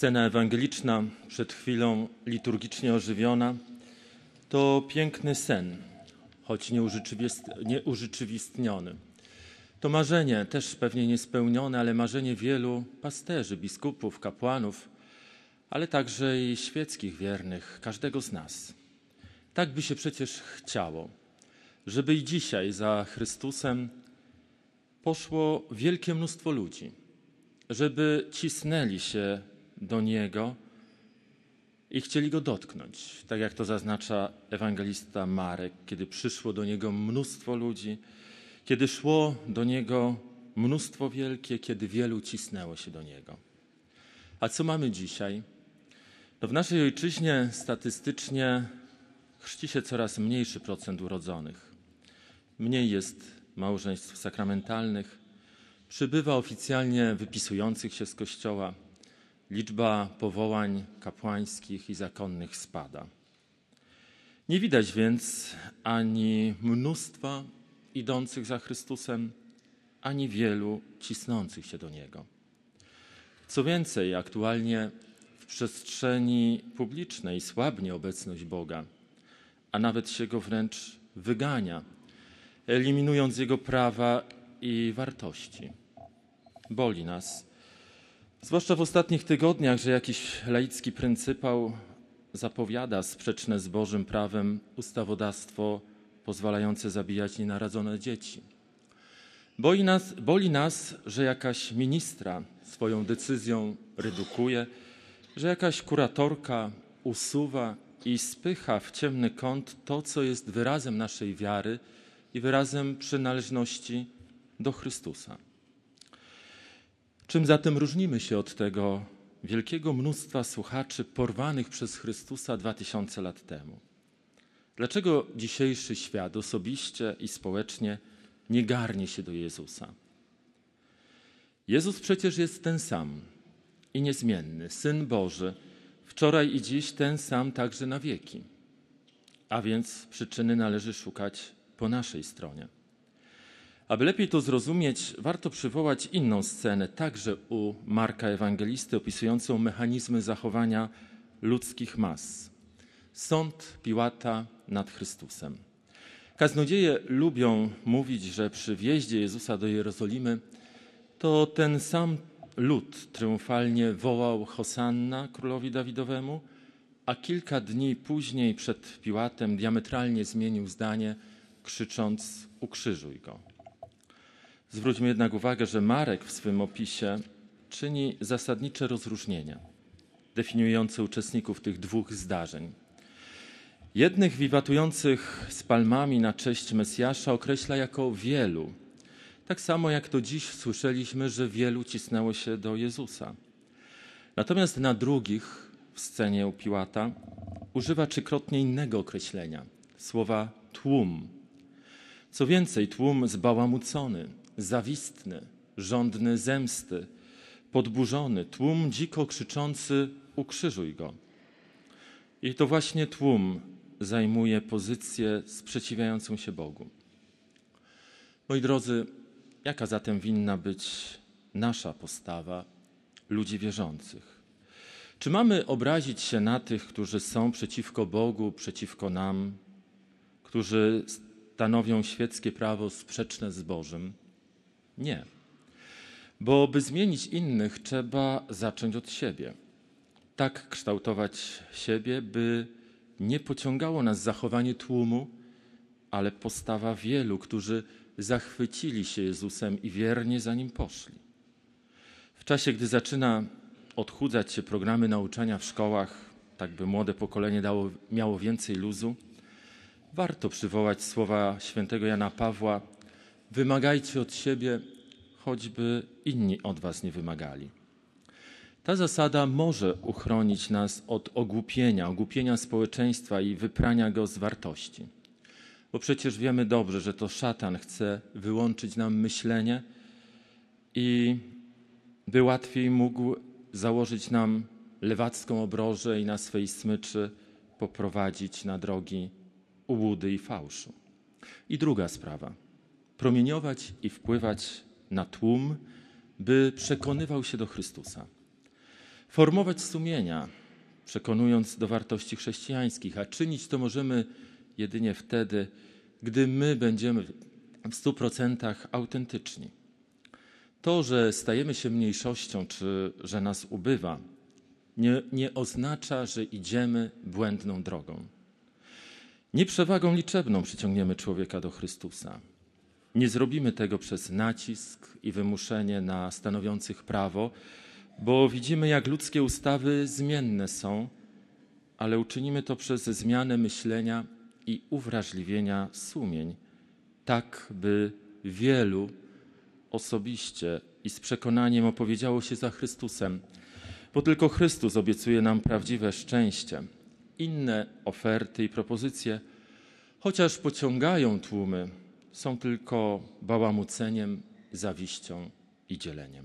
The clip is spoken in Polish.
Scena ewangeliczna, przed chwilą liturgicznie ożywiona, to piękny sen, choć nieurzeczywistniony. To marzenie, też pewnie niespełnione, ale marzenie wielu pasterzy, biskupów, kapłanów, ale także i świeckich wiernych, każdego z nas. Tak by się przecież chciało, żeby i dzisiaj za Chrystusem poszło wielkie mnóstwo ludzi, żeby cisnęli się do Niego i chcieli Go dotknąć, tak jak to zaznacza ewangelista Marek, kiedy przyszło do Niego mnóstwo ludzi, kiedy szło do Niego mnóstwo wielkie, kiedy wielu cisnęło się do Niego. A co mamy dzisiaj? No w naszej ojczyźnie statystycznie chrzci się coraz mniejszy procent urodzonych. Mniej jest małżeństw sakramentalnych, przybywa oficjalnie wypisujących się z kościoła, liczba powołań kapłańskich i zakonnych spada. Nie widać więc ani mnóstwa idących za Chrystusem, ani wielu cisnących się do Niego. Co więcej, aktualnie w przestrzeni publicznej słabnie obecność Boga, a nawet się go wręcz wygania, eliminując Jego prawa i wartości. Boli nas, zwłaszcza w ostatnich tygodniach, że jakiś laicki pryncypał zapowiada sprzeczne z Bożym prawem ustawodawstwo pozwalające zabijać nienarodzone dzieci. Boli nas, boli nas, że jakaś ministra swoją decyzją redukuje, że jakaś kuratorka usuwa i spycha w ciemny kąt to, co jest wyrazem naszej wiary i wyrazem przynależności do Chrystusa. Czym zatem różnimy się od tego wielkiego mnóstwa słuchaczy porwanych przez Chrystusa dwa tysiące lat temu? Dlaczego dzisiejszy świat osobiście i społecznie nie garnie się do Jezusa? Jezus przecież jest ten sam i niezmienny, Syn Boży, wczoraj i dziś ten sam także na wieki. A więc przyczyny należy szukać po naszej stronie. Aby lepiej to zrozumieć, warto przywołać inną scenę, także u Marka Ewangelisty, opisującą mechanizmy zachowania ludzkich mas. Sąd Piłata nad Chrystusem. Kaznodzieje lubią mówić, że przy wjeździe Jezusa do Jerozolimy to ten sam lud triumfalnie wołał Hosanna królowi Dawidowemu, a kilka dni później przed Piłatem diametralnie zmienił zdanie, krzycząc: Ukrzyżuj go. Zwróćmy jednak uwagę, że Marek w swym opisie czyni zasadnicze rozróżnienia definiujące uczestników tych dwóch zdarzeń. Jednych wiwatujących z palmami na cześć Mesjasza określa jako wielu, tak samo jak to dziś słyszeliśmy, że wielu cisnęło się do Jezusa. Natomiast na drugich w scenie u Piłata używa trzykrotnie innego określenia słowa tłum. Co więcej, tłum zbałamucony, zawistny, żądny zemsty, podburzony, tłum dziko krzyczący: Ukrzyżuj go. I to właśnie tłum zajmuje pozycję sprzeciwiającą się Bogu. Moi drodzy, jaka zatem winna być nasza postawa ludzi wierzących? Czy mamy obrazić się na tych, którzy są przeciwko Bogu, przeciwko nam, którzy stanowią świeckie prawo sprzeczne z Bożym? Nie. Bo by zmienić innych, trzeba zacząć od siebie. Tak kształtować siebie, by nie pociągało nas zachowanie tłumu, ale postawa wielu, którzy zachwycili się Jezusem i wiernie za nim poszli. W czasie, gdy zaczyna odchudzać się programy nauczania w szkołach, tak by młode pokolenie dało, miało więcej luzu, warto przywołać słowa świętego Jana Pawła: Wymagajcie od siebie, choćby inni od was nie wymagali. Ta zasada może uchronić nas od ogłupienia, ogłupienia społeczeństwa i wyprania go z wartości. Bo przecież wiemy dobrze, że to szatan chce wyłączyć nam myślenie i by łatwiej mógł założyć nam lewacką obrożę i na swej smyczy poprowadzić na drogi ułudy i fałszu. I druga sprawa. Promieniować i wpływać na tłum, by przekonywał się do Chrystusa. formować sumienia, przekonując do wartości chrześcijańskich, a czynić to możemy jedynie wtedy, gdy my będziemy w stu procentach autentyczni. To, że stajemy się mniejszością, czy że nas ubywa, nie, nie oznacza, że idziemy błędną drogą. Nie przewagą liczebną przyciągniemy człowieka do Chrystusa. Nie zrobimy tego przez nacisk i wymuszenie na stanowiących prawo, bo widzimy, jak ludzkie ustawy zmienne są, ale uczynimy to przez zmianę myślenia i uwrażliwienia sumień, tak by wielu osobiście i z przekonaniem opowiedziało się za Chrystusem, bo tylko Chrystus obiecuje nam prawdziwe szczęście. Inne oferty i propozycje, chociaż pociągają tłumy, są tylko bałamuceniem, zawiścią i dzieleniem.